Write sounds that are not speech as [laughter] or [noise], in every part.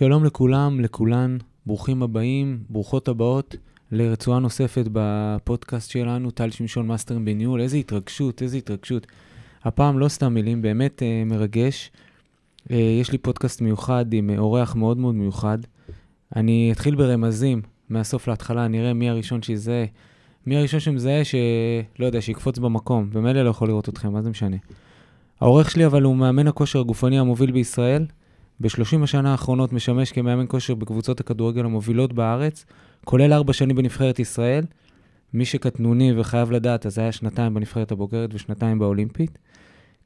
שלום לכולם, לכולן, ברוכים הבאים, ברוכות הבאות לרצועה נוספת בפודקאסט שלנו, טל שמשון מאסטרים בניהול. איזה התרגשות, איזה התרגשות. הפעם לא סתם מילים, באמת אה, מרגש. אה, יש לי פודקאסט מיוחד עם אורח מאוד מאוד מיוחד. אני אתחיל ברמזים, מהסוף להתחלה, נראה מי הראשון שיזהה. מי הראשון שמזהה, שלא יודע, שיקפוץ במקום, ומילא לא יכול לראות אתכם, מה זה משנה. העורך שלי אבל הוא מאמן הכושר הגופני המוביל בישראל. ב-30 השנה האחרונות משמש כמאמן כושר בקבוצות הכדורגל המובילות בארץ, כולל ארבע שנים בנבחרת ישראל. מי שקטנוני וחייב לדעת, אז היה שנתיים בנבחרת הבוגרת ושנתיים באולימפית.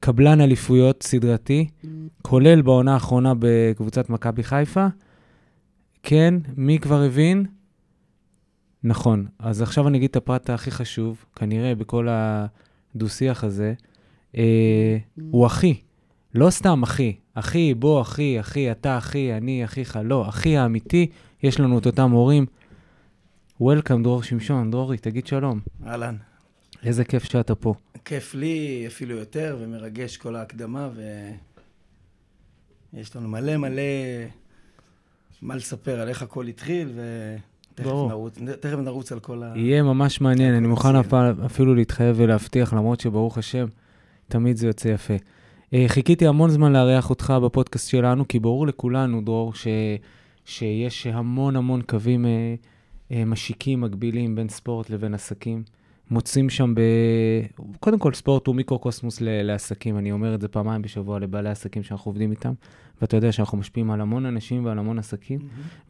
קבלן אליפויות סדרתי, כולל בעונה האחרונה בקבוצת מכבי חיפה. כן, מי כבר הבין? נכון. אז עכשיו אני אגיד את הפרט הכי חשוב, כנראה בכל הדו-שיח הזה. אה, הוא אחי. לא סתם אחי. אחי, בוא, אחי, אחי, אתה אחי, אני אחיך. לא, אחי האמיתי, יש לנו את אותם הורים. Welcome, דרור שמשון. דרורי, תגיד שלום. אהלן. איזה כיף שאתה פה. כיף לי אפילו יותר, ומרגש כל ההקדמה, ויש לנו מלא מלא מה לספר על איך הכל התחיל, ברור. נרוץ, תכף נרוץ על כל ה... יהיה ממש מעניין, אני מוכן אפילו להתחייב ולהבטיח, למרות שברוך השם, תמיד זה יוצא יפה. אה, חיכיתי המון זמן לארח אותך בפודקאסט שלנו, כי ברור לכולנו, דרור, ש, שיש המון המון קווים אה, אה, משיקים, מקבילים בין ספורט לבין עסקים. מוצאים שם ב... קודם כל, ספורט הוא מיקרוקוסמוס ל- לעסקים. אני אומר את זה פעמיים בשבוע לבעלי עסקים שאנחנו עובדים איתם, ואתה יודע שאנחנו משפיעים על המון אנשים ועל המון עסקים.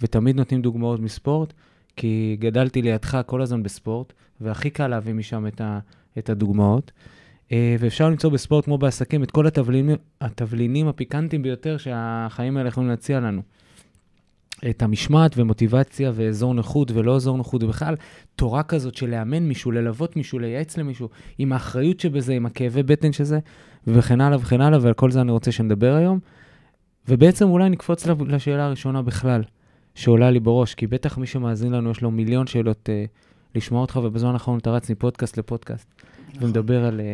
ותמיד נותנים דוגמאות מספורט, כי גדלתי לידך כל הזמן בספורט, והכי קל להביא משם את, ה, את הדוגמאות. אה, ואפשר למצוא בספורט כמו בעסקים את כל התבלינים, התבלינים הפיקנטיים ביותר שהחיים האלה יכולים להציע לנו. את המשמעת ומוטיבציה ואזור נוחות ולא אזור נוחות, ובכלל תורה כזאת של לאמן מישהו, ללוות מישהו, לייעץ למישהו, עם האחריות שבזה, עם הכאבי בטן שזה, וכן הלאה וכן הלאה, ועל כל זה אני רוצה שנדבר היום. ובעצם אולי נקפוץ לשאלה הראשונה בכלל. שעולה לי בראש, כי בטח מי שמאזין לנו יש לו מיליון שאלות uh, לשמוע אותך, ובזמן האחרון אתה רץ מפודקאסט לפודקאסט, ומדבר על, uh,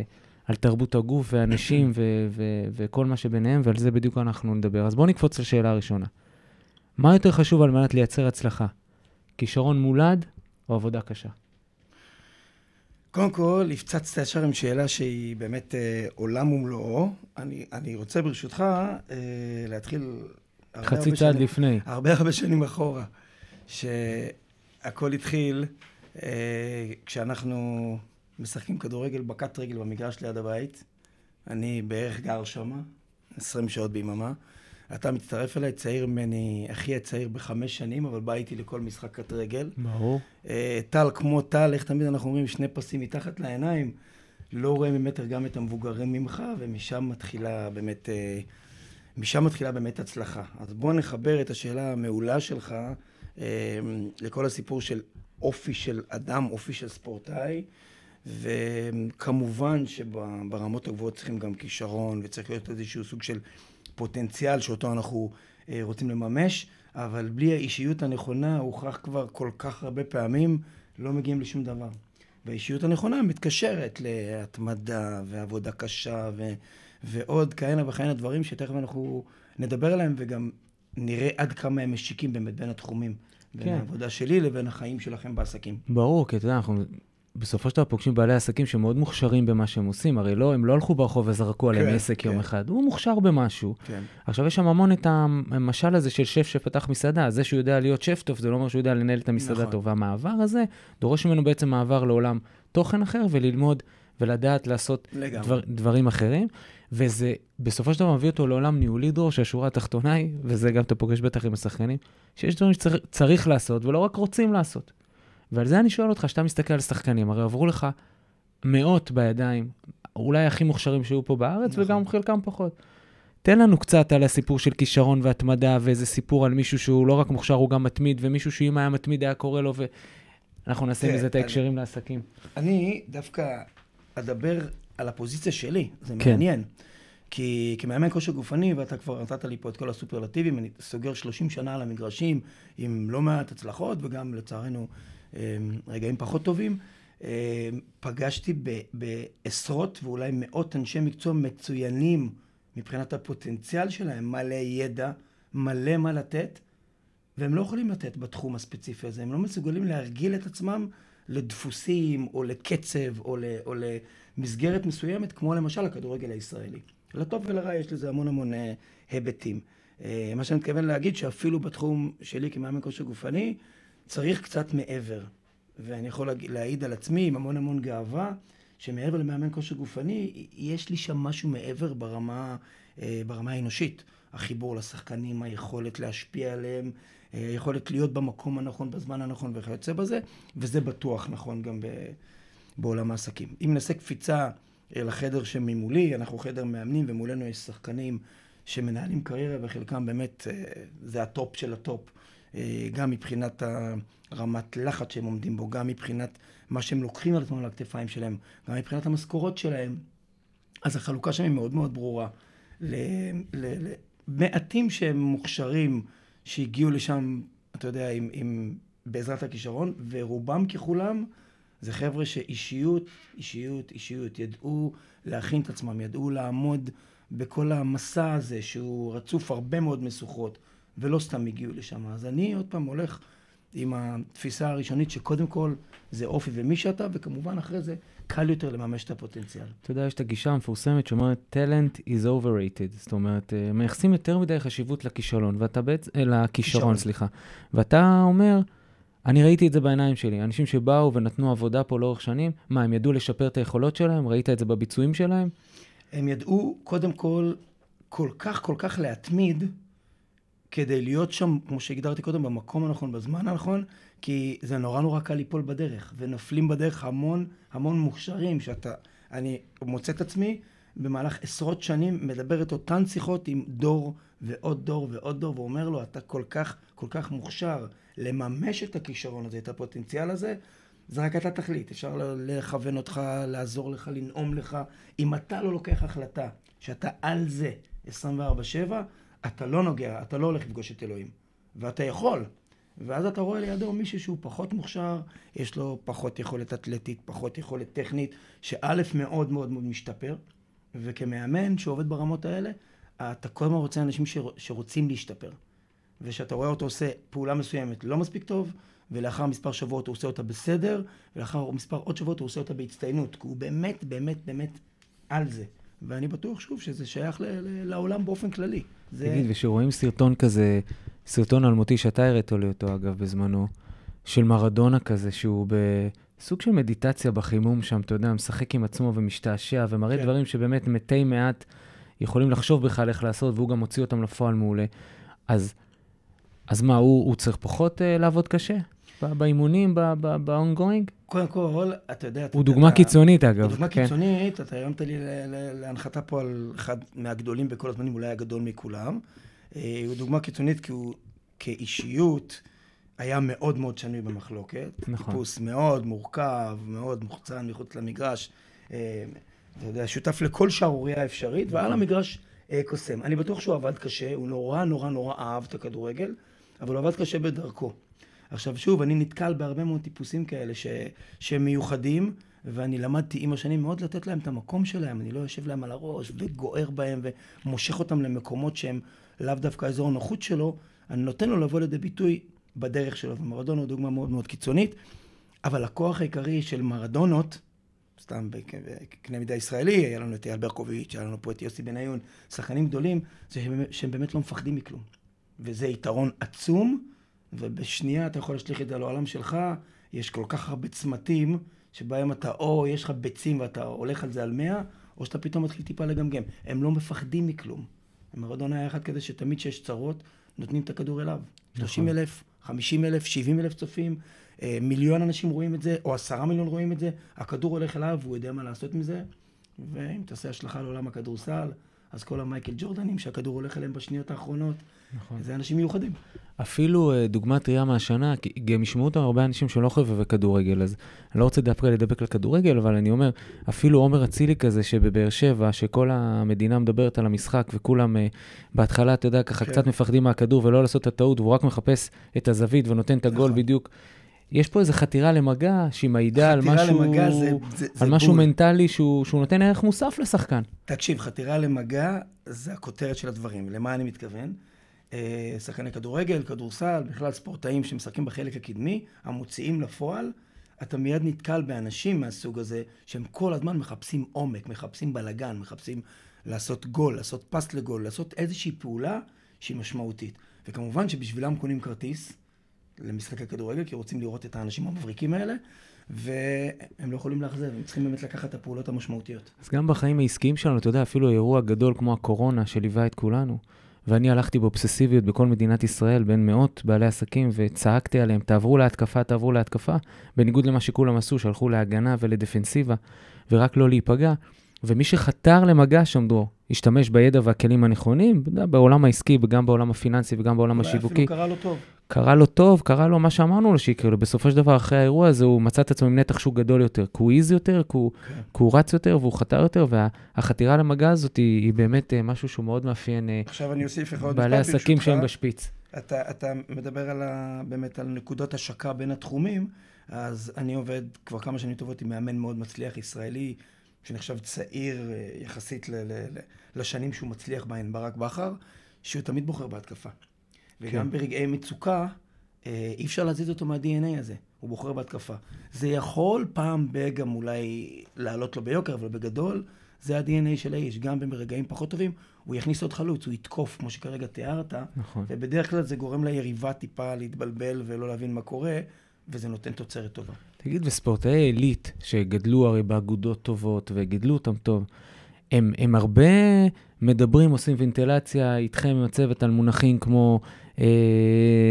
על תרבות הגוף ואנשים ו- ו- וכל מה שביניהם, ועל זה בדיוק אנחנו נדבר. אז בואו נקפוץ לשאלה הראשונה. מה יותר חשוב על מנת לייצר הצלחה? כישרון מולד או עבודה קשה? קודם כל, הפצצת ישר עם שאלה שהיא באמת אה, עולם ומלואו. אני, אני רוצה ברשותך אה, להתחיל... הרבה חצי הרבה צעד שנים- לפני. הרבה הרבה שנים אחורה, שהכל התחיל אה, כשאנחנו משחקים כדורגל בקט רגל במגרש ליד הבית. אני בערך גר שמה, 20 שעות ביממה. אתה מצטרף אליי, צעיר ממני, אחי הצעיר בחמש שנים, אבל בא איתי לכל משחק קט רגל. ברור. אה, טל כמו טל, איך תמיד אנחנו אומרים, שני פסים מתחת לעיניים, לא רואה ממטר גם את המבוגרים ממך, ומשם מתחילה באמת, אה, משם מתחילה באמת הצלחה. אז בוא נחבר את השאלה המעולה שלך אה, לכל הסיפור של אופי של אדם, אופי של ספורטאי, וכמובן שברמות הגבוהות צריכים גם כישרון, וצריך להיות איזשהו סוג של פוטנציאל שאותו אנחנו אה, רוצים לממש, אבל בלי האישיות הנכונה, הוכח כבר כל כך הרבה פעמים, לא מגיעים לשום דבר. והאישיות הנכונה מתקשרת להתמדה ועבודה קשה ו- ועוד כהנה וכהנה דברים שתכף אנחנו נדבר עליהם וגם נראה עד כמה הם משיקים באמת בין התחומים. בין כן. העבודה שלי לבין החיים שלכם בעסקים. ברור, כי אתה יודע, אנחנו בסופו של דבר פוגשים בעלי עסקים שמאוד מוכשרים במה שהם עושים, הרי לא, הם לא הלכו ברחוב וזרקו עליהם כן, עסק יום כן. אחד, הוא מוכשר במשהו. כן. עכשיו, יש שם המון את המשל הזה של שף שפתח מסעדה. זה שהוא יודע להיות שף טוב, זה לא אומר שהוא יודע לנהל את המסעדה נכון. טוב. והמעבר הזה דורש ממנו בעצם מעבר לעולם תוכן אחר, וללמוד ולדעת לעשות. דבר, דברים אחרים. וזה בסופו של דבר מביא אותו לעולם ניהולי דרור, שהשורה התחתונה היא, וזה גם אתה פוגש בטח עם השחקנים, שיש דברים שצריך לעשות ולא רק רוצים לעשות. ועל זה אני שואל אותך, כשאתה מסתכל על שחקנים, הרי עברו לך מאות בידיים, אולי הכי מוכשרים שהיו פה בארץ, נכון. וגם חלקם פחות. תן לנו קצת על הסיפור של כישרון והתמדה, ואיזה סיפור על מישהו שהוא לא רק מוכשר, הוא גם מתמיד, ומישהו שאם היה מתמיד היה קורא לו, ואנחנו נעשה מזה את אני- ההקשרים לעסקים. אני דווקא אדבר על הפוזיציה שלי, זה כן. מעניין. כי כמאמן כושר גופני, ואתה כבר נתת לי פה את כל הסופרלטיבים, אני סוגר 30 שנה על המגרשים עם לא מעט הצלחות, וגם לצערנו רגעים פחות טובים. אה, פגשתי בעשרות ואולי מאות אנשי מקצוע מצוינים מבחינת הפוטנציאל שלהם, מלא ידע, מלא מה לתת, והם לא יכולים לתת בתחום הספציפי הזה, הם לא מסוגלים להרגיל את עצמם לדפוסים, או לקצב, או, ל, או למסגרת מסוימת, כמו למשל הכדורגל הישראלי. לטוב ולרע יש לזה המון המון אה, היבטים. אה, מה שאני מתכוון להגיד, שאפילו בתחום שלי כמאמן כושר גופני, צריך קצת מעבר. ואני יכול להעיד על עצמי עם המון המון גאווה, שמעבר למאמן כושר גופני, יש לי שם משהו מעבר ברמה, אה, ברמה האנושית. החיבור לשחקנים, היכולת להשפיע עליהם, אה, היכולת להיות במקום הנכון, בזמן הנכון וכיוצא בזה, וזה בטוח נכון גם ב, בעולם העסקים. אם נעשה קפיצה לחדר שממולי, אנחנו חדר מאמנים ומולנו יש שחקנים שמנהלים קריירה וחלקם באמת אה, זה ה top של ה top. גם מבחינת הרמת לחץ שהם עומדים בו, גם מבחינת מה שהם לוקחים על עצמם על הכתפיים שלהם, גם מבחינת המשכורות שלהם. אז החלוקה שם היא מאוד מאוד ברורה. למעטים שהם מוכשרים, שהגיעו לשם, אתה יודע, עם, עם, בעזרת הכישרון, ורובם ככולם זה חבר'ה שאישיות, אישיות, אישיות, ידעו להכין את עצמם, ידעו לעמוד בכל המסע הזה שהוא רצוף הרבה מאוד משוכות, ולא סתם הגיעו לשם. אז אני עוד פעם הולך עם התפיסה הראשונית שקודם כל זה אופי ומי שאתה, וכמובן אחרי זה קל יותר לממש את הפוטנציאל. אתה יודע, יש את הגישה המפורסמת שאומרת, talent is overrated. זאת אומרת, אה, מייחסים יותר מדי חשיבות לכישלון, ואתה בעצם, אה, לכישרון, סליחה. ואתה אומר, אני ראיתי את זה בעיניים שלי. אנשים שבאו ונתנו עבודה פה לאורך שנים, מה, הם ידעו לשפר את היכולות שלהם? ראית את זה בביצועים שלהם? הם ידעו, קודם כל, כל כך, כל כך להתמיד, כדי להיות שם, כמו שהגדרתי קודם, במקום הנכון, בזמן הנכון, כי זה נורא נורא קל ליפול בדרך, ונופלים בדרך המון המון מוכשרים, שאתה, אני מוצא את עצמי במהלך עשרות שנים מדבר את אותן שיחות עם דור ועוד דור ועוד דור, ואומר לו, אתה כל כך, כל כך מוכשר לממש את הכישרון הזה, את הפוטנציאל הזה, זה רק אתה תחליט, אפשר לכוון אותך, לעזור לך, לנאום לך. אם אתה לא לוקח החלטה שאתה על זה 24-7, אתה לא נוגע, אתה לא הולך לפגוש את אלוהים. ואתה יכול. ואז אתה רואה לידו מישהו שהוא פחות מוכשר, יש לו פחות יכולת אתלטית, פחות יכולת טכנית, שא' מאוד מאוד מאוד משתפר, וכמאמן שעובד ברמות האלה, אתה כל הזמן רוצה אנשים שרוצים להשתפר. וכשאתה רואה אותו עושה פעולה מסוימת לא מספיק טוב, ולאחר מספר שבועות הוא עושה אותה בסדר, ולאחר מספר עוד שבועות הוא עושה אותה בהצטיינות, כי הוא באמת, באמת, באמת על זה. ואני בטוח, שוב, שזה שייך ל- ל- לעולם באופן כללי. זה... תגיד, וכשרואים סרטון כזה, סרטון אלמותי שאתה הראת לי אותו, אגב, בזמנו, של מרדונה כזה, שהוא בסוג של מדיטציה בחימום שם, אתה יודע, משחק עם עצמו ומשתעשע, ומראה כן. דברים שבאמת מתי מעט יכולים לחשוב בכלל איך לעשות, והוא גם מוציא אותם לפועל מעולה. אז, אז מה, הוא, הוא צריך פחות uh, לעבוד קשה? באימונים, ב-ongoing? קודם כל, אתה יודע... הוא דוגמה קיצונית, אגב. הוא דוגמה כן. קיצונית, אתה הרמת לי להנחתה פה על אחד מהגדולים בכל הזמנים, אולי הגדול מכולם. אה, הוא דוגמה קיצונית כי הוא כאישיות היה מאוד מאוד שנוי במחלוקת. נכון. טיפוס מאוד מורכב, מאוד מוחצן מחוץ למגרש. אה, אתה יודע, שותף לכל שערורייה אפשרית, ועל נכון. המגרש אה, קוסם. אני בטוח שהוא עבד קשה, הוא נורא נורא נורא אהב את הכדורגל, אבל הוא עבד קשה בדרכו. עכשיו שוב, אני נתקל בהרבה מאוד טיפוסים כאלה ש, שהם מיוחדים, ואני למדתי עם השנים מאוד לתת להם את המקום שלהם, אני לא יושב להם על הראש וגוער בהם ומושך אותם למקומות שהם לאו דווקא אזור הנוחות שלו, אני נותן לו לבוא לידי ביטוי בדרך שלו, ומרדונה הוא דוגמה מאוד מאוד קיצונית, אבל הכוח העיקרי של מרדונות, סתם בקנה מידה ישראלי, היה לנו את אייל ברקוביץ', היה לנו פה את יוסי בניון, שחקנים גדולים, זה שהם, שהם באמת לא מפחדים מכלום. וזה יתרון עצום, ובשנייה אתה יכול להשליך את זה על העולם שלך, יש כל כך הרבה צמתים, שבהם אתה או יש לך ביצים ואתה הולך על זה על מאה, או שאתה פתאום מתחיל טיפה לגמגם. הם לא מפחדים מכלום. מרדונה היה אחד כזה שתמיד כשיש צרות, נותנים את הכדור אליו. נכון. 30 אלף, 50 אלף, 70 אלף צופים, אה, מיליון אנשים רואים את זה, או עשרה מיליון רואים את זה, הכדור הולך אליו והוא יודע מה לעשות עם זה. ואם תעשה השלכה לעולם הכדורסל, אז כל המייקל ג'ורדנים שהכדור הולך אליהם בשניות האחרונות, נכון. זה אנשים מיוחדים. אפילו אה, דוגמת טריה מהשנה, כי גם ישמעו אותם הרבה אנשים שלא חובבי כדורגל, אז אני לא רוצה דווקא לדבק לכדורגל, אבל אני אומר, אפילו עומר אצילי כזה שבבאר שבע, שכל המדינה מדברת על המשחק, וכולם uh, בהתחלה, אתה יודע, ככה כן. קצת מפחדים מהכדור ולא לעשות את הטעות, והוא רק מחפש את הזווית ונותן את הגול נכון. בדיוק. יש פה איזו חתירה למגע שהיא מעידה על משהו, למגע זה, זה, על זה משהו מנטלי שהוא, שהוא נותן ערך מוסף לשחקן. תקשיב, חתירה למגע זה הכותרת של הדברים. למה אני מתכוון? שחקני כדורגל, כדורסל, בכלל ספורטאים שמשחקים בחלק הקדמי, המוציאים לפועל, אתה מיד נתקל באנשים מהסוג הזה, שהם כל הזמן מחפשים עומק, מחפשים בלגן, מחפשים לעשות גול, לעשות פס לגול, לעשות איזושהי פעולה שהיא משמעותית. וכמובן שבשבילם קונים כרטיס למשחק הכדורגל, כי רוצים לראות את האנשים המבריקים האלה, והם לא יכולים לאכזב, הם צריכים באמת לקחת את הפעולות המשמעותיות. אז גם בחיים העסקיים שלנו, אתה יודע, אפילו אירוע גדול כמו הקורונה שליווה את כולנו, ואני הלכתי באובססיביות בכל מדינת ישראל, בין מאות בעלי עסקים, וצעקתי עליהם, תעברו להתקפה, תעברו להתקפה, בניגוד למה שכולם עשו, שהלכו להגנה ולדפנסיבה, ורק לא להיפגע. ומי שחתר למגע שם, דרור, השתמש בידע והכלים הנכונים, בעולם העסקי, וגם בעולם הפיננסי וגם בעולם השיווקי. אולי אפילו קרה לו טוב. קרה לו טוב, קרה לו מה שאמרנו לו שיקרה לו. בסופו של דבר, אחרי האירוע הזה, הוא מצא את עצמו עם נתח שוק גדול יותר, כי הוא העז יותר, כי הוא, כן. כי הוא רץ יותר והוא חתר יותר, והחתירה למגע הזאת היא, היא באמת אה, משהו שהוא מאוד מאפיין אה, עכשיו אני אוסיף לך עוד בעלי עסקים שהם בשפיץ. אתה, אתה מדבר על ה, באמת על נקודות השקה בין התחומים, אז אני עובד כבר כמה שנים טובות עם מאמן מאוד מצליח ישראלי, שנחשב צעיר אה, יחסית ל, ל, ל, לשנים שהוא מצליח בהן, ברק בכר, שהוא תמיד בוחר בהתקפה. וגם כן. ברגעי מצוקה, אה, אי אפשר להזיז אותו מה-DNA הזה. הוא בוחר בהתקפה. זה יכול פעם בגם אולי לעלות לו ביוקר, אבל בגדול, זה ה-DNA של האיש. גם ברגעים פחות טובים, הוא יכניס עוד חלוץ, הוא יתקוף, כמו שכרגע תיארת. נכון. ובדרך כלל זה גורם ליריבה טיפה להתבלבל ולא להבין מה קורה, וזה נותן תוצרת טובה. תגיד, וספורטאי עילית, שגדלו הרי באגודות טובות וגידלו אותם טוב, הם, הם הרבה מדברים, עושים ונטילציה איתכם עם הצוות על מונחים כמו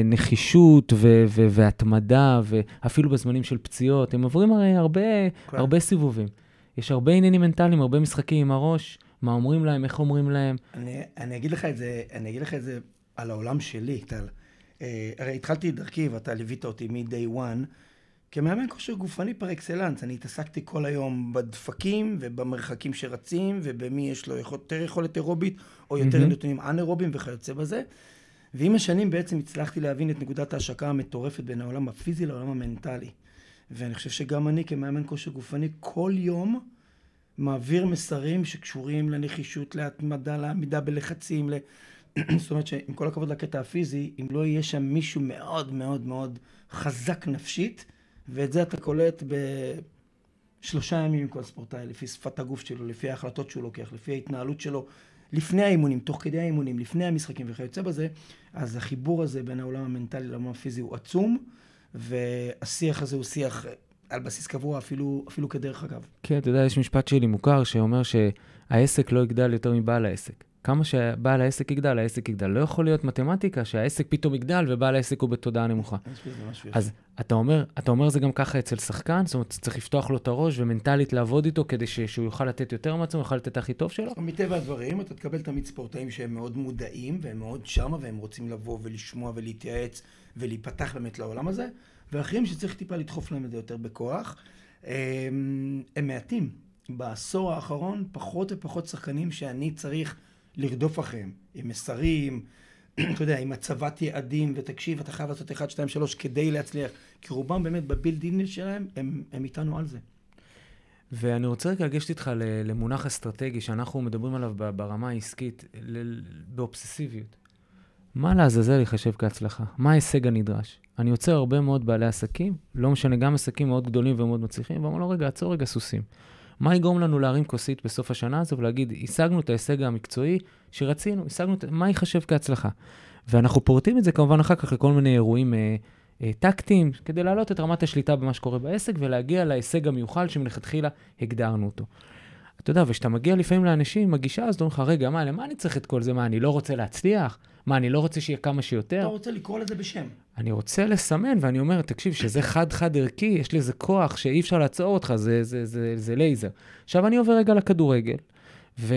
נחישות ו- ו- והתמדה, ואפילו בזמנים של פציעות, הם עוברים הרי הרבה, כן. הרבה סיבובים. יש הרבה עניינים מנטליים, הרבה משחקים עם הראש, מה אומרים להם, איך אומרים להם. אני, אני אגיד לך את זה, אני אגיד לך את זה על העולם שלי, טל. אה, הרי התחלתי את דרכי ואתה ליווית אותי מ-day one. כמאמן כושר גופני פר אקסלנס, אני התעסקתי כל היום בדפקים ובמרחקים שרצים ובמי יש לו יותר יכולת אירובית או יותר mm-hmm. נתונים אנאירובים וכיוצא בזה. ועם השנים בעצם הצלחתי להבין את נקודת ההשקה המטורפת בין העולם הפיזי לעולם המנטלי. ואני חושב שגם אני כמאמן כושר גופני כל יום מעביר מסרים שקשורים לנחישות, להתמדה, לעמידה בלחצים, ל... [clears throat] זאת אומרת שעם כל הכבוד לקטע הפיזי, אם לא יהיה שם מישהו מאוד מאוד מאוד חזק נפשית, ואת זה אתה קולט בשלושה ימים עם כל ספורטאי, לפי שפת הגוף שלו, לפי ההחלטות שהוא לוקח, לפי ההתנהלות שלו, לפני האימונים, תוך כדי האימונים, לפני המשחקים וכיוצא בזה, אז החיבור הזה בין העולם המנטלי לעולם הפיזי הוא עצום, והשיח הזה הוא שיח על בסיס קבוע, אפילו, אפילו כדרך אגב. כן, אתה יודע, יש משפט שלי מוכר שאומר שהעסק לא יגדל יותר מבעל העסק. כמה שבעל העסק יגדל, העסק יגדל. לא יכול להיות מתמטיקה שהעסק פתאום יגדל ובעל העסק הוא בתודעה נמוכה. אז אתה אומר, אתה אומר זה גם ככה אצל שחקן, זאת אומרת, צריך לפתוח לו את הראש ומנטלית לעבוד איתו כדי שהוא יוכל לתת יותר מעצמו, יוכל לתת את הכי טוב שלו? מטבע הדברים, אתה תקבל תמיד ספורטאים שהם מאוד מודעים והם מאוד שמה והם רוצים לבוא ולשמוע ולהתייעץ ולהיפתח באמת לעולם הזה, ואחרים שצריך טיפה לדחוף להם את זה יותר בכוח. הם מעטים. בעשור האחרון, פחות ופחות שחקנים שאני צריך... לרדוף אחריהם, עם מסרים, [clears throat] אתה יודע, עם הצבת יעדים, ותקשיב, אתה חייב לעשות 1, 2, 3 כדי להצליח, כי רובם באמת בבילדין שלהם, הם, הם איתנו על זה. ואני רוצה רגע לגשת איתך למונח אסטרטגי שאנחנו מדברים עליו ברמה העסקית, באובססיביות. מה לעזאזל ייחשב כהצלחה? מה ההישג הנדרש? אני יוצר הרבה מאוד בעלי עסקים, לא משנה, גם עסקים מאוד גדולים ומאוד מצליחים, ואומר לו, רגע, עצור רגע סוסים. מה יגרום לנו להרים כוסית בסוף השנה הזו ולהגיד, השגנו את ההישג המקצועי שרצינו, השגנו את... מה ייחשב כהצלחה? ואנחנו פורטים את זה כמובן אחר כך לכל מיני אירועים אה, אה, טקטיים, כדי להעלות את רמת השליטה במה שקורה בעסק ולהגיע להישג המיוחל שמלכתחילה הגדרנו אותו. אתה יודע, וכשאתה מגיע לפעמים לאנשים עם הגישה הזאת, אומרים לך, רגע, מה, למה אני צריך את כל זה? מה, אני לא רוצה להצליח? מה, אני לא רוצה שיהיה כמה שיותר? אתה רוצה לקרוא לזה בשם. אני רוצה לסמן, ואני אומר, תקשיב, שזה חד-חד ערכי, יש לזה כוח שאי אפשר לעצור אותך, זה, זה, זה, זה, זה לייזר. עכשיו אני עובר רגע לכדורגל, ו,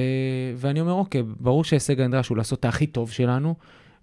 ואני אומר, אוקיי, ברור שההישג הנדרש הוא לעשות את הכי טוב שלנו,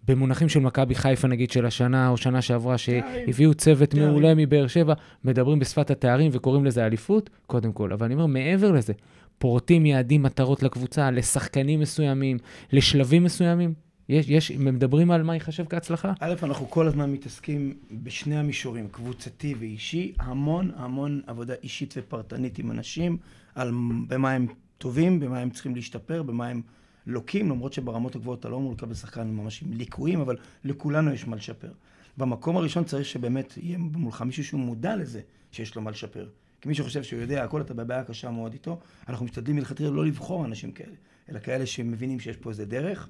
במונחים של מכבי חיפה, נגיד, של השנה או שנה שעברה, שהביאו צוות מעולה מבאר שבע, מדברים בשפת התארים וקוראים לזה אליפות, קודם כל. אבל אני אומר, מעבר לזה, פורטים יעדים, מטרות לקבוצה, לשחקנים מסוימים, לשלבים מסוימים. יש, יש, מדברים על מה ייחשב כהצלחה? א', אנחנו כל הזמן מתעסקים בשני המישורים, קבוצתי ואישי, המון המון עבודה אישית ופרטנית עם אנשים, על במה הם טובים, במה הם צריכים להשתפר, במה הם לוקים, למרות שברמות הגבוהות אתה לא אמור לקבל שחקן ממש עם ליקויים, אבל לכולנו יש מה לשפר. במקום הראשון צריך שבאמת יהיה מולך מישהו שהוא מודע לזה שיש לו מה לשפר. כי מי שחושב שהוא יודע הכל, אתה בבעיה קשה מאוד איתו. אנחנו משתדלים מלכתחילה לא לבחור אנשים כאלה, אלא כאלה שמבינים שיש פה איזה דרך.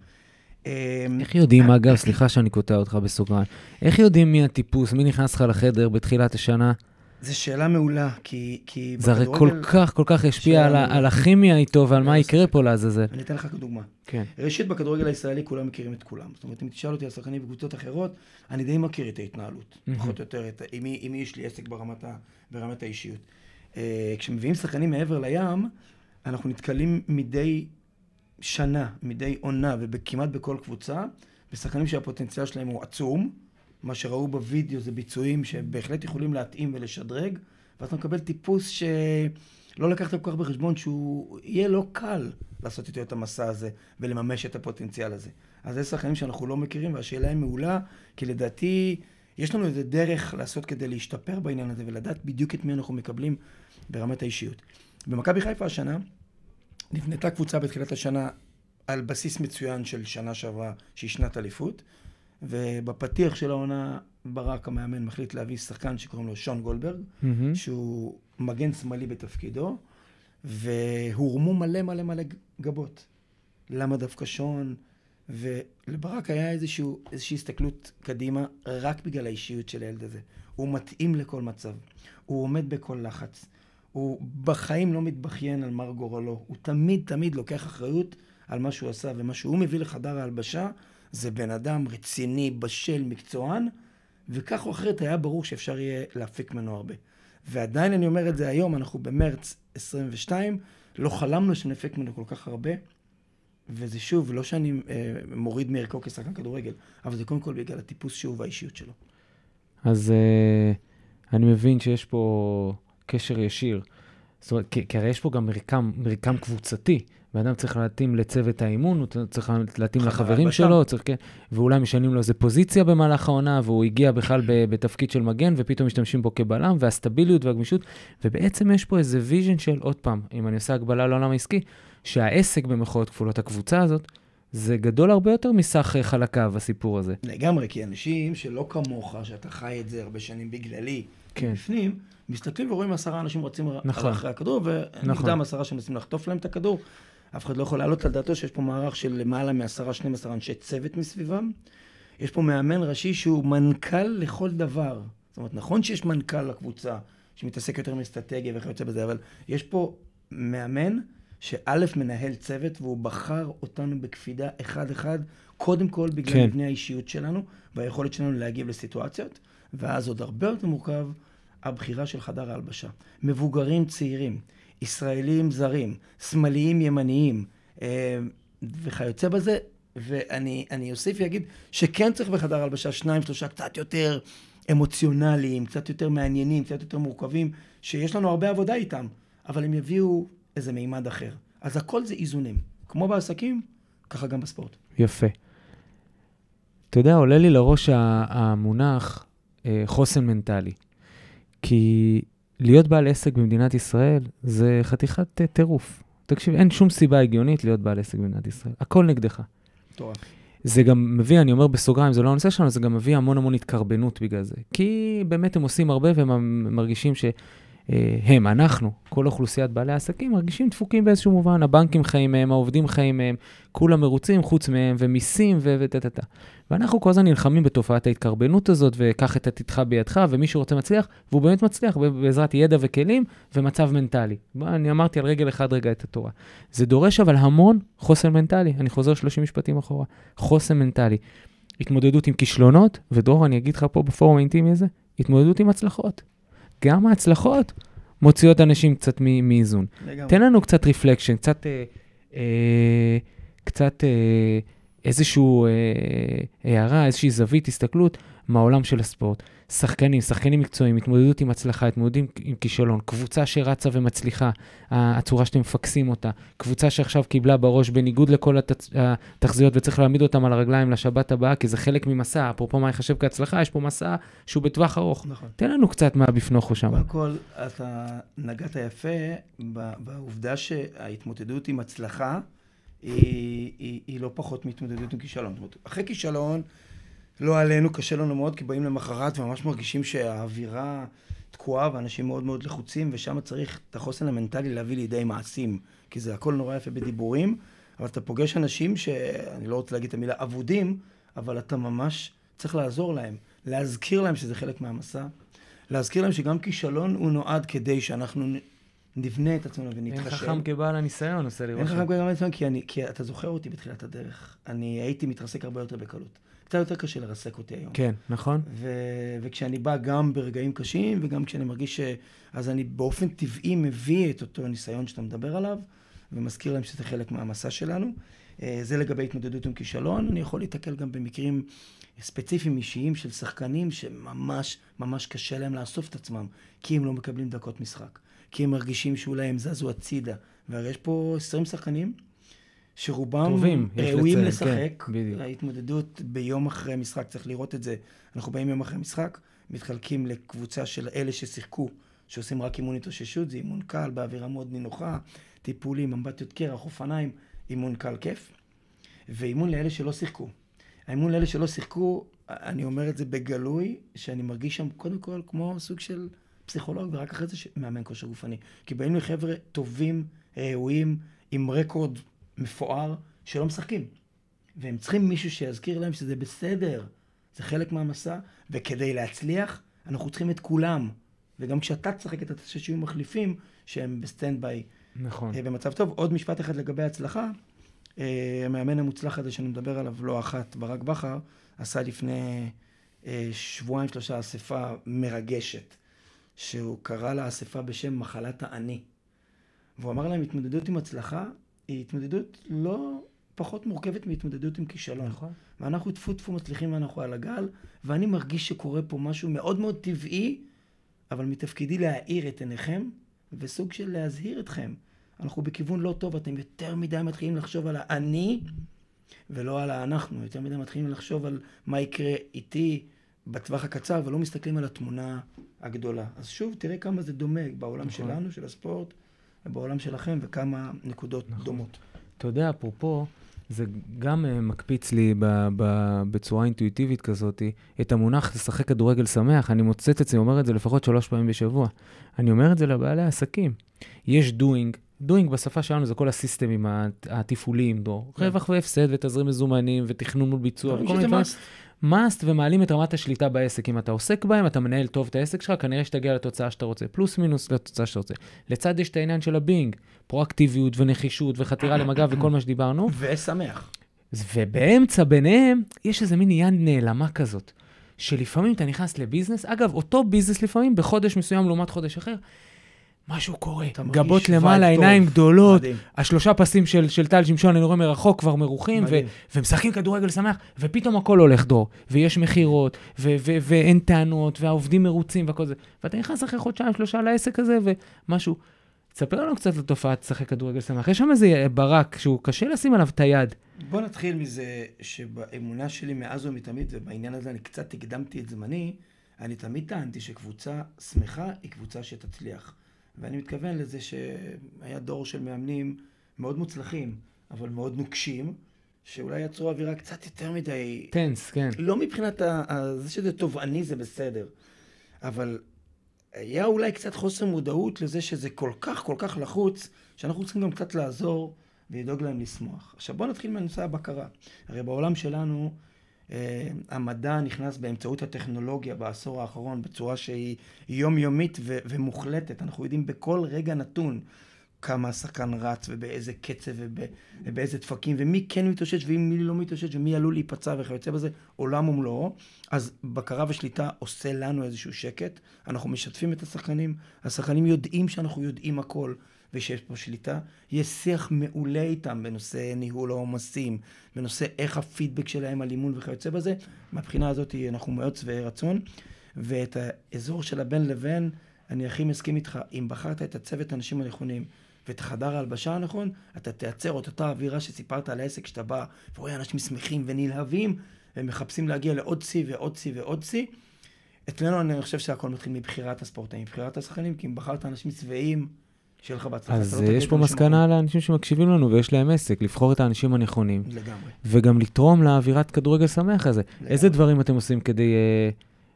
אמ, איך יודעים, אגב, סליחה שאני קוטע אותך בסוגריים, איך יודעים מי הטיפוס, מי נכנס לך לחדר בתחילת השנה? זו שאלה מעולה, כי, כי זה הרי כל כך, כל כך השפיע על, על הכימיה איתו ועל מה יקרה פה לעזאזל. אני אתן לך כדוגמה. כן. ראשית, בכדורגל הישראלי כולם מכירים את כולם. זאת אומרת, אם תשאל אותי על שחקנים בקבוצות אחרות, אני די מכיר את ההתנהלות, פחות או יותר, עם, מי, יש לי עסק ברמת, ה, ברמת האישיות. Uh, כשמביאים שחקנים מעבר לים, אנחנו נתקלים מדי שנה, מדי עונה, וכמעט בכל קבוצה, בשחקנים שהפוטנציאל שלהם הוא עצום. מה שראו בווידאו זה ביצועים שבהחלט יכולים להתאים ולשדרג, ואז אתה מקבל טיפוס שלא לקחת כל כך בחשבון שהוא יהיה לא קל לעשות איתו את המסע הזה ולממש את הפוטנציאל הזה. אז זה שחקנים שאנחנו לא מכירים, והשאלה היא מעולה, כי לדעתי יש לנו איזה דרך לעשות כדי להשתפר בעניין הזה ולדעת בדיוק את מי אנחנו מקבלים ברמת האישיות. במכבי חיפה השנה נבנתה קבוצה בתחילת השנה על בסיס מצוין של שנה שעברה, שהיא שנת אליפות. ובפתיח של העונה, ברק המאמן מחליט להביא שחקן שקוראים לו שון גולדברג, mm-hmm. שהוא מגן שמאלי בתפקידו, והורמו מלא מלא מלא גבות. למה דווקא שון? ולברק היה איזשהו, איזושהי הסתכלות קדימה רק בגלל האישיות של הילד הזה. הוא מתאים לכל מצב, הוא עומד בכל לחץ, הוא בחיים לא מתבכיין על מר גורלו, הוא תמיד תמיד לוקח אחריות על מה שהוא עשה, ומה שהוא מביא לחדר ההלבשה זה בן אדם רציני, בשל, מקצוען, וכך או אחרת היה ברור שאפשר יהיה להפיק ממנו הרבה. ועדיין אני אומר את זה היום, אנחנו במרץ 22, לא חלמנו שנפיק ממנו כל כך הרבה, וזה שוב, לא שאני אה, מוריד מערכו כשחקן כדורגל, אבל זה קודם כל בגלל הטיפוס שהוא והאישיות שלו. אז אה, אני מבין שיש פה קשר ישיר. זאת אומרת, כי, כי הרי יש פה גם מרקם, מרקם קבוצתי. בן אדם צריך להתאים לצוות האימון, הוא צריך להתאים לחברים שלו, צריך, כן, ואולי משנים לו איזה פוזיציה במהלך העונה, והוא הגיע בכלל בתפקיד של מגן, ופתאום משתמשים בו כבלם, והסטביליות והגמישות, ובעצם יש פה איזה vision של, עוד פעם, אם אני עושה הקבלה לעולם העסקי, שהעסק במרכאות כפולות, הקבוצה הזאת, זה גדול הרבה יותר מסך חלקיו, הסיפור הזה. לגמרי, כי אנשים שלא כמוך, שאתה חי את זה הרבה שנים בגללי, כן. בפנים, מסתכלים ורואים עשרה אנשים רצים נכון. אחרי הכדור, ונגדם נכון. עשרה שמנסים לחטוף להם את הכדור. אף אחד לא יכול להעלות על דעתו שיש פה מערך של למעלה מעשרה, שנים עשרה אנשי צוות מסביבם. יש פה מאמן ראשי שהוא מנכ"ל לכל דבר. זאת אומרת, נכון שיש מנכ"ל לקבוצה, שמתעסק יותר מאסטרטגיה וכיוצא בזה, אבל יש פה מאמן שא' מנהל צוות, והוא בחר אותנו בקפידה אחד-אחד, קודם כל בגלל כן. מבנה האישיות שלנו, והיכולת שלנו להגיב לסיטואציות, ואז עוד הרבה יותר מורכב, הבחירה של חדר ההלבשה. מבוגרים צעירים. ישראלים זרים, שמאליים ימניים אה, וכיוצא בזה. ואני אוסיף ואגיד שכן צריך בחדר הלבשה שניים, שלושה קצת יותר אמוציונליים, קצת יותר מעניינים, קצת יותר מורכבים, שיש לנו הרבה עבודה איתם, אבל הם יביאו איזה מימד אחר. אז הכל זה איזונים. כמו בעסקים, ככה גם בספורט. יפה. אתה יודע, עולה לי לראש המונח אה, חוסן מנטלי. כי להיות בעל עסק במדינת ישראל זה חתיכת uh, טירוף. תקשיב, אין שום סיבה הגיונית להיות בעל עסק במדינת ישראל. הכל נגדך. טוב. זה גם מביא, אני אומר בסוגריים, זה לא הנושא שלנו, זה גם מביא המון המון התקרבנות בגלל זה. כי באמת הם עושים הרבה והם מרגישים ש... אה, הם, אנחנו, כל אוכלוסיית בעלי העסקים, מרגישים דפוקים באיזשהו מובן. הבנקים חיים מהם, העובדים חיים מהם, כולם מרוצים חוץ מהם, ומיסים וטה-טה-טה. ואנחנו כל הזמן נלחמים בתופעת ההתקרבנות הזאת, וקח את עתידך בידך, ומי שרוצה מצליח, והוא באמת מצליח בעזרת ידע וכלים ומצב מנטלי. אני אמרתי על רגל אחד רגע את התורה. זה דורש אבל המון חוסן מנטלי. אני חוזר 30 משפטים אחורה. חוסן מנטלי. התמודדות עם כישלונות, ודרור, אני אגיד לך פה בפורום האינטימי הזה, התמודדות עם הצלחות. גם ההצלחות מוציאות אנשים קצת מאיזון. תן לנו קצת רפלקשן, קצת, אה, אה, קצת אה, איזושהי אה, הערה, איזושהי זווית, הסתכלות מהעולם של הספורט. שחקנים, שחקנים מקצועיים, התמודדות עם הצלחה, התמודדות עם כישלון, קבוצה שרצה ומצליחה, הצורה שאתם מפקסים אותה, קבוצה שעכשיו קיבלה בראש בניגוד לכל התצ... התחזיות וצריך להעמיד אותם על הרגליים לשבת הבאה, כי זה חלק ממסע, אפרופו מה יחשב כהצלחה, יש פה מסע שהוא בטווח ארוך. נכון. תן לנו קצת מה בפנוכו שם. קודם כל, אתה נגעת יפה בעובדה שההתמודדות עם הצלחה היא, היא, היא לא פחות מהתמודדות עם כישלון. אחרי כישלון, לא עלינו, קשה לנו מאוד, כי באים למחרת וממש מרגישים שהאווירה תקועה ואנשים מאוד מאוד לחוצים, ושם צריך את החוסן המנטלי להביא לידי מעשים, כי זה הכל נורא יפה בדיבורים, אבל אתה פוגש אנשים שאני לא רוצה להגיד את המילה אבודים, אבל אתה ממש צריך לעזור להם, להזכיר להם שזה חלק מהמסע, להזכיר להם שגם כישלון הוא נועד כדי שאנחנו נבנה את עצמנו ונתחשב. אין חכם כבעל הניסיון, עושה לי אין רושם. חכם כבעל הניסיון, כי, אני, כי אתה זוכר אותי בתחילת הדרך. אני הייתי מתרסק הרבה יותר בקלות. קצת יותר קשה לרסק אותי היום. כן, נכון? ו- וכשאני בא גם ברגעים קשים, וגם כשאני מרגיש ש... אז אני באופן טבעי מביא את אותו ניסיון שאתה מדבר עליו, ומזכיר להם שזה חלק מהמסע שלנו. אה, זה לגבי התמודדות עם כישלון. אני יכול להתקל גם במקרים ספציפיים אישיים של שחקנים שממש ממש קשה להם לאסוף את עצמם, כי הם לא מקבלים דקות משחק. כי הם מרגישים שאולי הם זזו הצידה. והרי יש פה 20 שחקנים שרובם טובים, ראויים לציין, לשחק. כן, בדיוק. ההתמודדות ביום אחרי משחק, צריך לראות את זה. אנחנו באים יום אחרי משחק, מתחלקים לקבוצה של אלה ששיחקו, שעושים רק אימון התאוששות, זה אימון קל, באווירה מאוד נינוחה, טיפולים, אמבטיות קרח, אופניים, אימון קל כיף. ואימון לאלה שלא שיחקו. האימון לאלה שלא שיחקו, אני אומר את זה בגלוי, שאני מרגיש שם קודם כל כמו סוג של פסיכולוג, ורק אחרי זה מאמן כושר גופני. כי באים לי חבר'ה טובים, ראויים, עם רקורד מפואר, שלא משחקים. והם צריכים מישהו שיזכיר להם שזה בסדר, זה חלק מהמסע, וכדי להצליח, אנחנו צריכים את כולם. וגם כשאתה תשחק, אתה תעשה שיהיו מחליפים שהם ב stand by נכון. אה, במצב טוב. עוד משפט אחד לגבי הצלחה. אה, המאמן המוצלח הזה שאני מדבר עליו לא אחת, ברק בכר, עשה לפני אה, שבועיים שלושה אספה מרגשת, שהוא קרא לאספה בשם מחלת האני. והוא אמר להם, התמודדות עם הצלחה היא התמודדות לא פחות מורכבת מהתמודדות עם כישלון. נכון. ואנחנו טפו טפו מצליחים ואנחנו על הגל, ואני מרגיש שקורה פה משהו מאוד מאוד טבעי, אבל מתפקידי להאיר את עיניכם, וסוג של להזהיר אתכם. אנחנו בכיוון לא טוב, אתם יותר מדי מתחילים לחשוב על האני, ולא על האנחנו. יותר מדי מתחילים לחשוב על מה יקרה איתי בטווח הקצר, ולא מסתכלים על התמונה הגדולה. אז שוב, תראה כמה זה דומה בעולם נכון. שלנו, של הספורט, ובעולם שלכם, וכמה נקודות נכון. דומות. אתה יודע, אפרופו, זה גם אה, מקפיץ לי ב, ב, בצורה אינטואיטיבית כזאת, את המונח לשחק כדורגל שמח. אני מוצאת את זה, אומר את זה לפחות שלוש פעמים בשבוע. אני אומר את זה לבעלי העסקים. יש doing, doing בשפה שלנו זה כל הסיסטמים הת- התפעוליים, דור. כן. רווח והפסד ותזרים מזומנים ותכנון מול ביצוע דברים. Must. ומעלים את רמת השליטה בעסק. אם אתה עוסק בהם, אתה מנהל טוב את העסק שלך, כנראה שתגיע לתוצאה שאתה רוצה. פלוס מינוס לתוצאה שאתה רוצה. לצד יש את העניין של הבינג, פרואקטיביות ונחישות וחתירה למגע וכל מה שדיברנו. ושמח. ובאמצע ביניהם, יש איזה מין יד נעלמה כזאת, שלפעמים אתה נכנס לביזנס, אגב, אותו ביזנס לפעמים, בחודש מסוים לעומת חודש אחר, משהו קורה. גבות למעלה. עיניים גדולות, מדהים. השלושה פסים של, של טל שמשון, אני רואה מרחוק, כבר מרוחים, ו-. ומשחקים כדורגל שמח, ופתאום הכל הולך דור, ויש מכירות, ו- ו- ואין טענות, והעובדים מרוצים והכל זה. ואתה נכנס אחרי חודשיים, שלושה לעסק הזה, ומשהו. תספר לנו קצת על תופעת לשחק כדורגל שמח. יש שם איזה ברק שהוא קשה לשים עליו את היד. בוא נתחיל מזה שבאמונה שלי מאז ומתמיד, ובעניין הזה אני קצת הקדמתי את זמני, אני תמיד טענתי שקבוצה שמחה היא קבוצה שתצליח. ואני מתכוון לזה שהיה דור של מאמנים מאוד מוצלחים, אבל מאוד נוקשים, שאולי יצרו אווירה קצת יותר מדי... טנס, כן. לא מבחינת ה... זה שזה תובעני זה בסדר, אבל היה אולי קצת חוסר מודעות לזה שזה כל כך כל כך לחוץ, שאנחנו צריכים גם קצת לעזור ולדאוג להם לשמוח. עכשיו בואו נתחיל מנושא הבקרה. הרי בעולם שלנו המדע נכנס באמצעות הטכנולוגיה בעשור האחרון בצורה שהיא יומיומית ו- ומוחלטת. אנחנו יודעים בכל רגע נתון כמה השחקן רץ ובאיזה קצב וב- ובאיזה דפקים ומי כן מתאושש ומי לא מתאושש ומי עלול להיפצע וכיוצא בזה עולם ומלואו. אז בקרה ושליטה עושה לנו איזשהו שקט. אנחנו משתפים את השחקנים, השחקנים יודעים שאנחנו יודעים הכל. ושיש פה שליטה, יש שיח מעולה איתם בנושא ניהול העומסים, בנושא איך הפידבק שלהם על אימון וכיוצא בזה. מהבחינה הזאת אנחנו מאוד שבעי רצון. ואת האזור של הבין לבין, אני הכי מסכים איתך, אם בחרת את הצוות האנשים הנכונים ואת החדר ההלבשה הנכון, אתה תייצר את אותה אווירה שסיפרת על העסק שאתה בא ורואה אנשים שמחים ונלהבים, והם מחפשים להגיע לעוד שיא ועוד שיא ועוד שיא. אצלנו אני חושב שהכל מתחיל מבחירת הספורטאים, מבחירת השחקנים, כי אם בחרת אנשים שבעים, שיהיה לך בהצלחה. אז לא יש פה מסקנה לאנשים שמקשיבים לנו ויש להם עסק, לבחור את האנשים הנכונים. לגמרי. וגם לתרום לאווירת כדורגל שמח הזה. לגמרי. איזה דברים אתם עושים כדי... אה,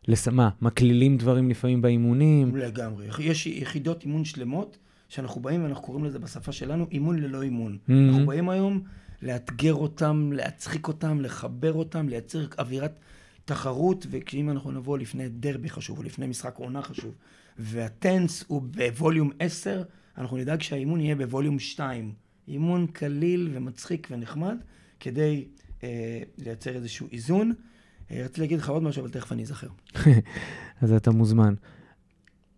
לס... מה, מקלילים דברים לפעמים באימונים? לגמרי. יש יחידות אימון שלמות, שאנחנו באים ואנחנו קוראים לזה בשפה שלנו אימון ללא אימון. Mhm. אנחנו באים היום לאתגר אותם, להצחיק אותם, לחבר אותם, לייצר אווירת תחרות, וכשאם אנחנו נבוא לפני דרבי חשוב, או לפני משחק עונה חשוב, והטנס הוא בווליום 10, אנחנו נדאג שהאימון יהיה בווליום 2. אימון קליל ומצחיק ונחמד, כדי אה, לייצר איזשהו איזון. אה, רציתי להגיד לך עוד משהו, אבל תכף אני אזכר. [laughs] אז אתה מוזמן.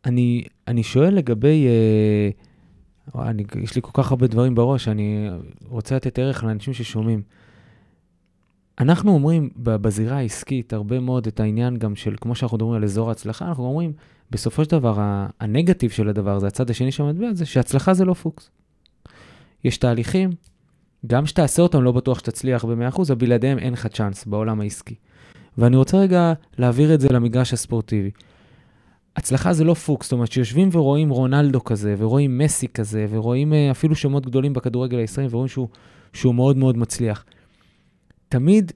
אני, אני שואל לגבי, אה, אני, יש לי כל כך הרבה דברים בראש, אני רוצה לתת ערך לאנשים ששומעים. אנחנו אומרים בזירה העסקית הרבה מאוד את העניין גם של, כמו שאנחנו מדברים על אזור ההצלחה, אנחנו אומרים, בסופו של דבר, הנגטיב של הדבר הזה, הצד השני של המטבע זה שהצלחה זה לא פוקס. יש תהליכים, גם שתעשה אותם, לא בטוח שתצליח ב-100%, אבל בלעדיהם אין לך צ'אנס בעולם העסקי. ואני רוצה רגע להעביר את זה למגרש הספורטיבי. הצלחה זה לא פוקס, זאת אומרת שיושבים ורואים רונלדו כזה, ורואים מסי כזה, ורואים אה, אפילו שמות גדולים בכדורגל הישראלי, ורואים שהוא, שהוא מאוד מאוד מצליח. תמיד,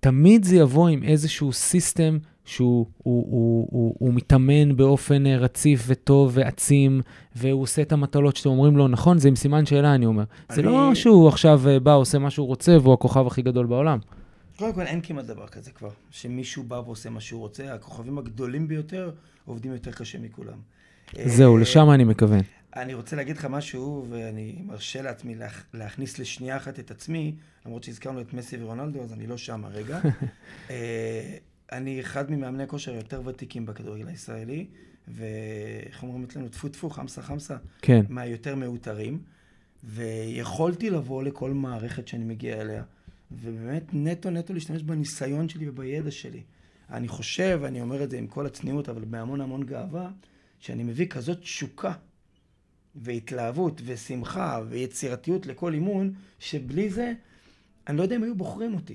תמיד זה יבוא עם איזשהו סיסטם שהוא הוא, הוא, הוא, הוא מתאמן באופן אה, רציף וטוב ועצים, והוא עושה את המטלות שאתם אומרים לו, נכון? זה עם סימן שאלה, אני אומר. זה אני- לא שהוא עכשיו אה, בא, עושה מה שהוא רוצה, והוא הכוכב הכי גדול בעולם. קודם כל, אין כמעט דבר כזה כבר, שמישהו בא ועושה מה שהוא רוצה. הכוכבים הגדולים ביותר עובדים יותר קשה מכולם. זהו, אה, לשם אני מכוון. אני רוצה להגיד לך משהו, ואני מרשה לעצמי להכ... להכניס לשנייה אחת את עצמי, למרות שהזכרנו את מסי ורונלדו, אז אני לא שם הרגע. [laughs] אני אחד ממאמני הכושר היותר ותיקים בכדורגל הישראלי, ואיך אומרים אצלנו, טפו טפו, חמסה חמסה, כן. מהיותר מעוטרים, ויכולתי לבוא לכל מערכת שאני מגיע אליה, ובאמת נטו נטו להשתמש בניסיון שלי ובידע שלי. אני חושב, אני אומר את זה עם כל הצניעות, אבל בהמון המון גאווה, שאני מביא כזאת תשוקה והתלהבות ושמחה ויצירתיות לכל אימון, שבלי זה, אני לא יודע אם היו בוחרים אותי.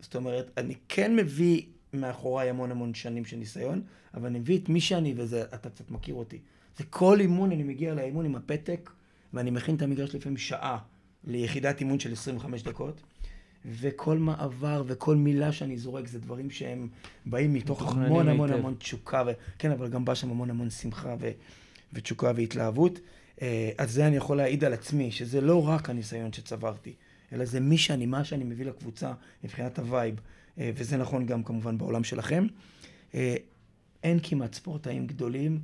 זאת אומרת, אני כן מביא מאחוריי המון המון שנים של ניסיון, אבל אני מביא את מי שאני, וזה, אתה קצת מכיר אותי. זה כל אימון, אני מגיע לאימון עם הפתק, ואני מכין את המגרש לפעמים שעה ליחידת אימון של 25 דקות, וכל מעבר וכל מילה שאני זורק זה דברים שהם באים מתוך המון המון היטב. המון תשוקה, ו... כן, אבל גם בא שם המון המון שמחה ו... ותשוקה והתלהבות. אה, אז זה אני יכול להעיד על עצמי, שזה לא רק הניסיון שצברתי, אלא זה מי שאני, מה שאני מביא לקבוצה מבחינת ה vibe, וזה נכון גם כמובן בעולם שלכם. אה, אין כמעט ספורטאים גדולים,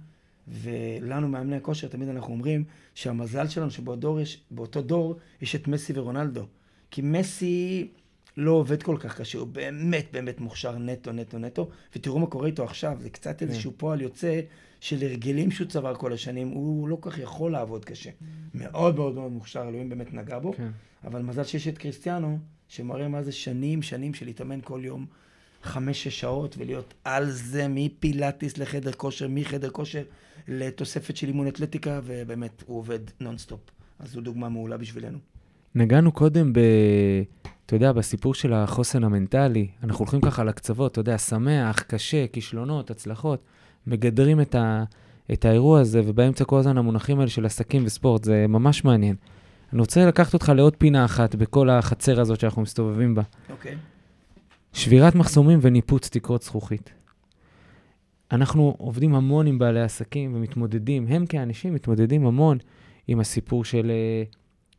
ולנו מאמני הכושר תמיד אנחנו אומרים שהמזל שלנו שבאותו יש, דור יש את מסי ורונלדו. כי מסי לא עובד כל כך קשה, הוא באמת באמת מוכשר נטו נטו נטו, ותראו מה קורה איתו עכשיו, זה קצת איזשהו פועל יוצא של הרגלים שהוא צבר כל השנים, הוא לא כל כך יכול לעבוד קשה. מאוד מאוד מאוד מוכשר, אלוהים באמת נגע בו, כן. אבל מזל שיש את קריסטיאנו, שמראה מה זה שנים שנים של להתאמן כל יום חמש-שש שעות ולהיות על זה מפילאטיס לחדר כושר, מחדר כושר לתוספת של אימון אתלטיקה, ובאמת הוא עובד נונסטופ. אז זו דוגמה מעולה בשבילנו. נגענו קודם ב... אתה יודע, בסיפור של החוסן המנטלי. אנחנו הולכים ככה לקצוות, אתה יודע, שמח, קשה, כישלונות, הצלחות. מגדרים את, ה... את האירוע הזה, ובאמצע כל הזמן המונחים האלה של עסקים וספורט, זה ממש מעניין. אני רוצה לקחת אותך לעוד פינה אחת בכל החצר הזאת שאנחנו מסתובבים בה. אוקיי. שבירת מחסומים וניפוץ תקרות זכוכית. אנחנו עובדים המון עם בעלי עסקים ומתמודדים, הם כאנשים מתמודדים המון עם הסיפור של אה,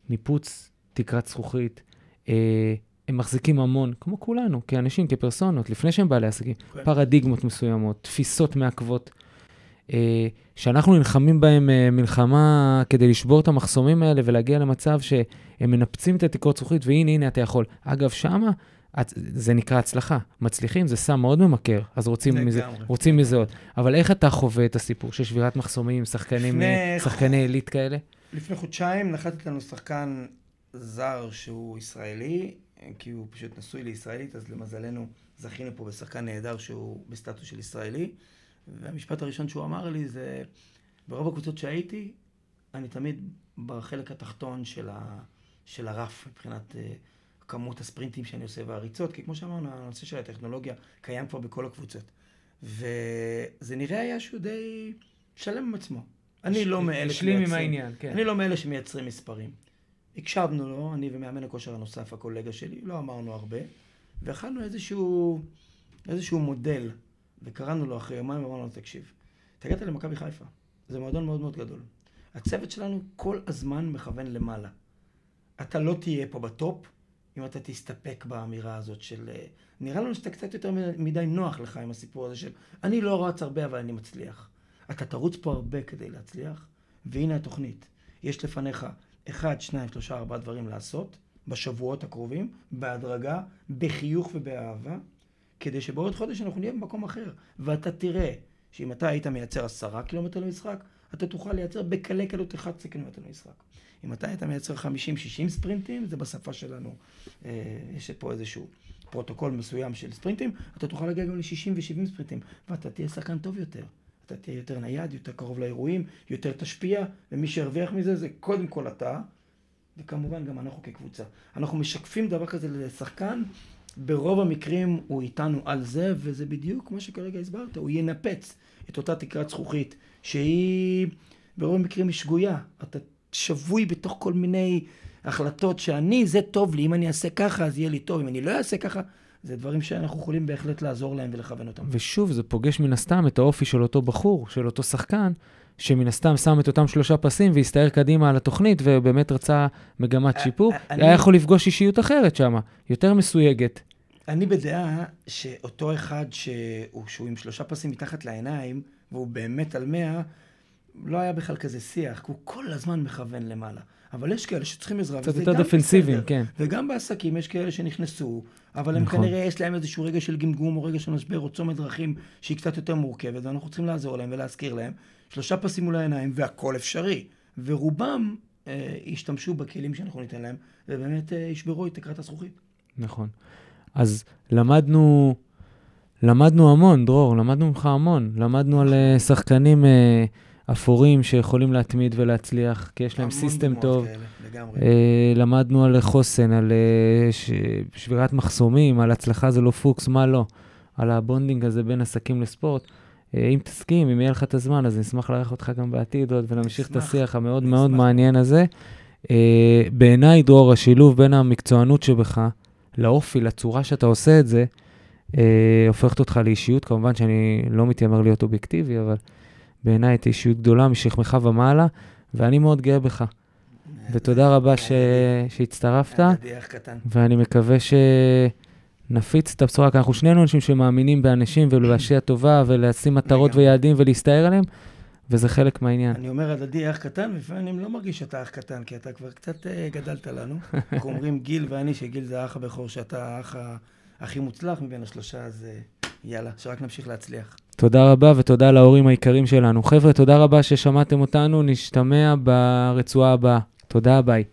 ניפוץ תקרת זכוכית. אה, הם מחזיקים המון, כמו כולנו, כאנשים, כפרסונות, לפני שהם בעלי עסקים, כן. פרדיגמות מסוימות, תפיסות מעכבות, שאנחנו נלחמים בהם אה, מלחמה כדי לשבור את המחסומים האלה ולהגיע למצב שהם מנפצים את התקרות זכוכית, והנה, הנה, אתה יכול. אגב, שמה זה נקרא הצלחה. מצליחים זה סם מאוד ממכר, אז רוצים מזה. רוצים מזה עוד. אבל איך אתה חווה את הסיפור של שבירת מחסומים, שחקנים, אה, שחקני עילית כאלה? לפני חודשיים נחת לנו שחקן זר שהוא ישראלי, כי הוא פשוט נשוי לישראלית, אז למזלנו זכינו פה בשחקן נהדר שהוא בסטטוס של ישראלי. והמשפט הראשון שהוא אמר לי זה, ברוב הקבוצות שהייתי, אני תמיד בחלק התחתון של, ה, של הרף מבחינת אה, כמות הספרינטים שאני עושה והריצות, כי כמו שאמרנו, הנושא של הטכנולוגיה קיים כבר בכל הקבוצות. וזה נראה היה שהוא די שלם עם עצמו. אני לא מאלה השלים עם שמייצרים. העניין, כן. אני לא מאלה שמייצרים מספרים. הקשבנו לו, אני ומאמן הכושר הנוסף, הקולגה שלי, לא אמרנו הרבה, והכנו איזשהו, איזשהו מודל, וקראנו לו אחרי יומיים ואמרנו לו, תקשיב, אתה הגעת למכבי חיפה, זה מועדון מאוד מאוד גדול. הצוות שלנו כל הזמן מכוון למעלה. אתה לא תהיה פה בטופ אם אתה תסתפק באמירה הזאת של... אה, נראה לנו שאתה קצת יותר מדי נוח לך עם הסיפור הזה של אני לא רץ הרבה אבל אני מצליח. אתה תרוץ פה הרבה כדי להצליח, והנה התוכנית. יש לפניך אחד, שניים, שלושה, ארבעה דברים לעשות בשבועות הקרובים, בהדרגה, בחיוך ובאהבה, כדי שבעוד חודש אנחנו נהיה במקום אחר. ואתה תראה שאם אתה היית מייצר עשרה קילומטר למשחק, אתה תוכל לייצר בקלי קלות 11 קילומטר למשחק. אם אתה היית מייצר 50-60 ספרינטים, זה בשפה שלנו, אה, יש פה איזשהו פרוטוקול מסוים של ספרינטים, אתה תוכל להגיע גם ל-60 ו-70 ספרינטים, ואתה תהיה שחקן טוב יותר. אתה תהיה יותר נייד, יותר קרוב לאירועים, יותר תשפיע, ומי שירוויח מזה זה קודם כל אתה, וכמובן גם אנחנו כקבוצה. אנחנו משקפים דבר כזה לשחקן, ברוב המקרים הוא איתנו על זה, וזה בדיוק מה שכרגע הסברת, הוא ינפץ את אותה תקרת זכוכית, שהיא ברוב המקרים היא שגויה. אתה שבוי בתוך כל מיני החלטות שאני, זה טוב לי, אם אני אעשה ככה אז יהיה לי טוב, אם אני לא אעשה ככה, זה דברים שאנחנו יכולים בהחלט לעזור להם ולכוון אותם. ושוב, זה פוגש מן הסתם את האופי של אותו בחור, של אותו שחקן, שמן הסתם שם את אותם שלושה פסים והסתער קדימה על התוכנית, ובאמת רצה מגמת שיפור, אני- היה יכול לפגוש אישיות אחרת שם, יותר מסויגת. אני בדעה שאותו אחד שהוא, שהוא עם שלושה פסים מתחת לעיניים, והוא באמת על מאה, לא היה בכלל כזה שיח, כי הוא כל הזמן מכוון למעלה. אבל יש כאלה שצריכים עזרה, קצת יותר דפנסיביים. כן. וגם בעסקים יש כאלה שנכנסו, אבל הם נכון. כנראה יש להם איזשהו רגע של גמגום או רגע של משבר או צומת דרכים שהיא קצת יותר מורכבת, ואנחנו צריכים לעזור להם ולהזכיר להם. שלושה פסים מול העיניים והכל אפשרי. ורובם אה, ישתמשו בכלים שאנחנו ניתן להם, ובאמת אה, ישברו את תקרת הזכוכית. נכון. אז למדנו, למדנו המון, דרור, למדנו ממך המון. למדנו על אה, שחקנים אה, אפורים שיכולים להתמיד ולהצליח, כי יש להם system טוב. כאלה, לגמרי. אה, למדנו על חוסן, על אה, ש... שבירת מחסומים, על הצלחה זה לא פוקס, מה לא. על ה bonding הזה בין עסקים לספורט. אה, אם תסכים, אם יהיה לך את הזמן, אז נשמח לארח אותך גם בעתיד עוד ונמשיך את. השיח המאוד מאוד. מעניין הזה. אה, בעיניי, דרור, השילוב בין המקצוענות שבך לאופי, לצורה שאתה עושה את זה, אה, הופכת אותך לאישיות. כמובן שאני לא מתיימר להיות אובייקטיבי, אבל בעיניי את אישיות גדולה משכמך ומעלה, ואני מאוד גאה בך. ותודה רבה ש... שהצטרפת. ואני מקווה שנפיץ את הבשורה, כי אנחנו שנינו אנשים שמאמינים באנשים ולהשקיע טובה ולשים מטרות. ויעדים ולהסתער עליהם, וזה חלק מהעניין. אני אומר הדדי אח קטן, ולפעמים אני לא מרגיש שאתה אח קטן, כי אתה כבר קצת אה, גדלת לנו. [laughs] אנחנו אומרים גיל ואני, שגיל זה האח הבכור, שאתה האח הכי מוצלח מבין השלושה, אז אה, יאללה, שרק נמשיך להצליח. תודה רבה ותודה להורים היקרים שלנו. חבר'ה, תודה רבה ששמעתם אותנו, נשתמע ברצועה הבאה. תודה, ביי.